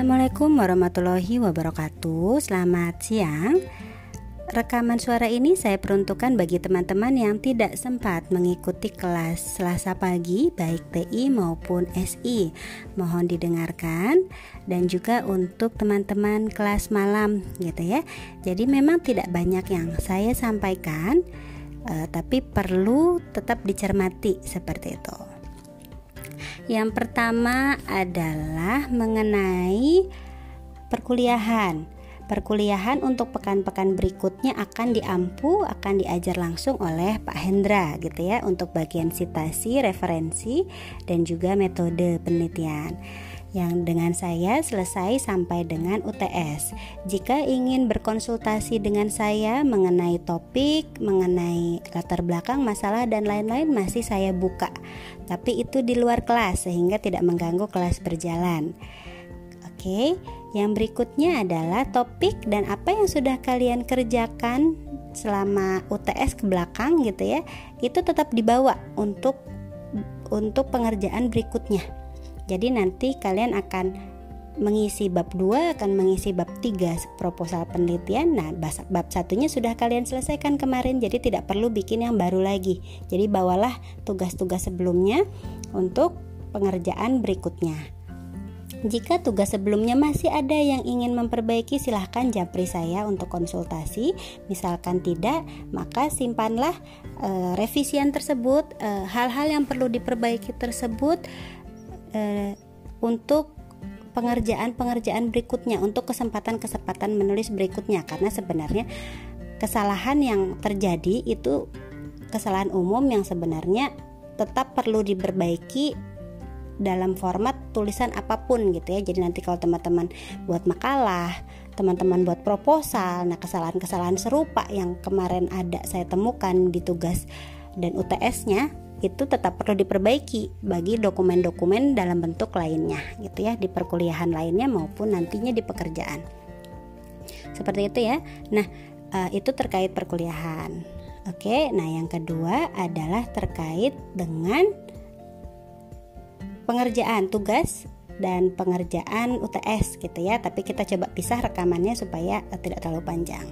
Assalamualaikum warahmatullahi wabarakatuh. Selamat siang. Rekaman suara ini saya peruntukkan bagi teman-teman yang tidak sempat mengikuti kelas Selasa pagi baik TI maupun SI. Mohon didengarkan dan juga untuk teman-teman kelas malam gitu ya. Jadi memang tidak banyak yang saya sampaikan uh, tapi perlu tetap dicermati seperti itu. Yang pertama adalah mengenai perkuliahan. Perkuliahan untuk pekan-pekan berikutnya akan diampu, akan diajar langsung oleh Pak Hendra gitu ya untuk bagian citasi, referensi dan juga metode penelitian yang dengan saya selesai sampai dengan UTS. Jika ingin berkonsultasi dengan saya mengenai topik, mengenai latar belakang masalah dan lain-lain masih saya buka. Tapi itu di luar kelas sehingga tidak mengganggu kelas berjalan. Oke. Yang berikutnya adalah topik dan apa yang sudah kalian kerjakan selama UTS ke belakang gitu ya. Itu tetap dibawa untuk untuk pengerjaan berikutnya. Jadi nanti kalian akan mengisi bab 2 akan mengisi bab 3 proposal penelitian. Nah, bab satunya sudah kalian selesaikan kemarin jadi tidak perlu bikin yang baru lagi. Jadi bawalah tugas-tugas sebelumnya untuk pengerjaan berikutnya. Jika tugas sebelumnya masih ada yang ingin memperbaiki, silahkan japri saya untuk konsultasi. Misalkan tidak, maka simpanlah e, revisian tersebut, eh, hal-hal yang perlu diperbaiki tersebut e, untuk pengerjaan-pengerjaan berikutnya, untuk kesempatan-kesempatan menulis berikutnya. Karena sebenarnya kesalahan yang terjadi itu kesalahan umum yang sebenarnya tetap perlu diperbaiki dalam format tulisan apa pun gitu ya. Jadi nanti kalau teman-teman buat makalah, teman-teman buat proposal, nah kesalahan-kesalahan serupa yang kemarin ada saya temukan di tugas dan UTS-nya itu tetap perlu diperbaiki bagi dokumen-dokumen dalam bentuk lainnya gitu ya di perkuliahan lainnya maupun nantinya di pekerjaan. Seperti itu ya. Nah, uh, itu terkait perkuliahan. Oke, nah yang kedua adalah terkait dengan pengerjaan tugas dan pengerjaan UTS gitu ya tapi kita coba pisah rekamannya supaya tidak terlalu panjang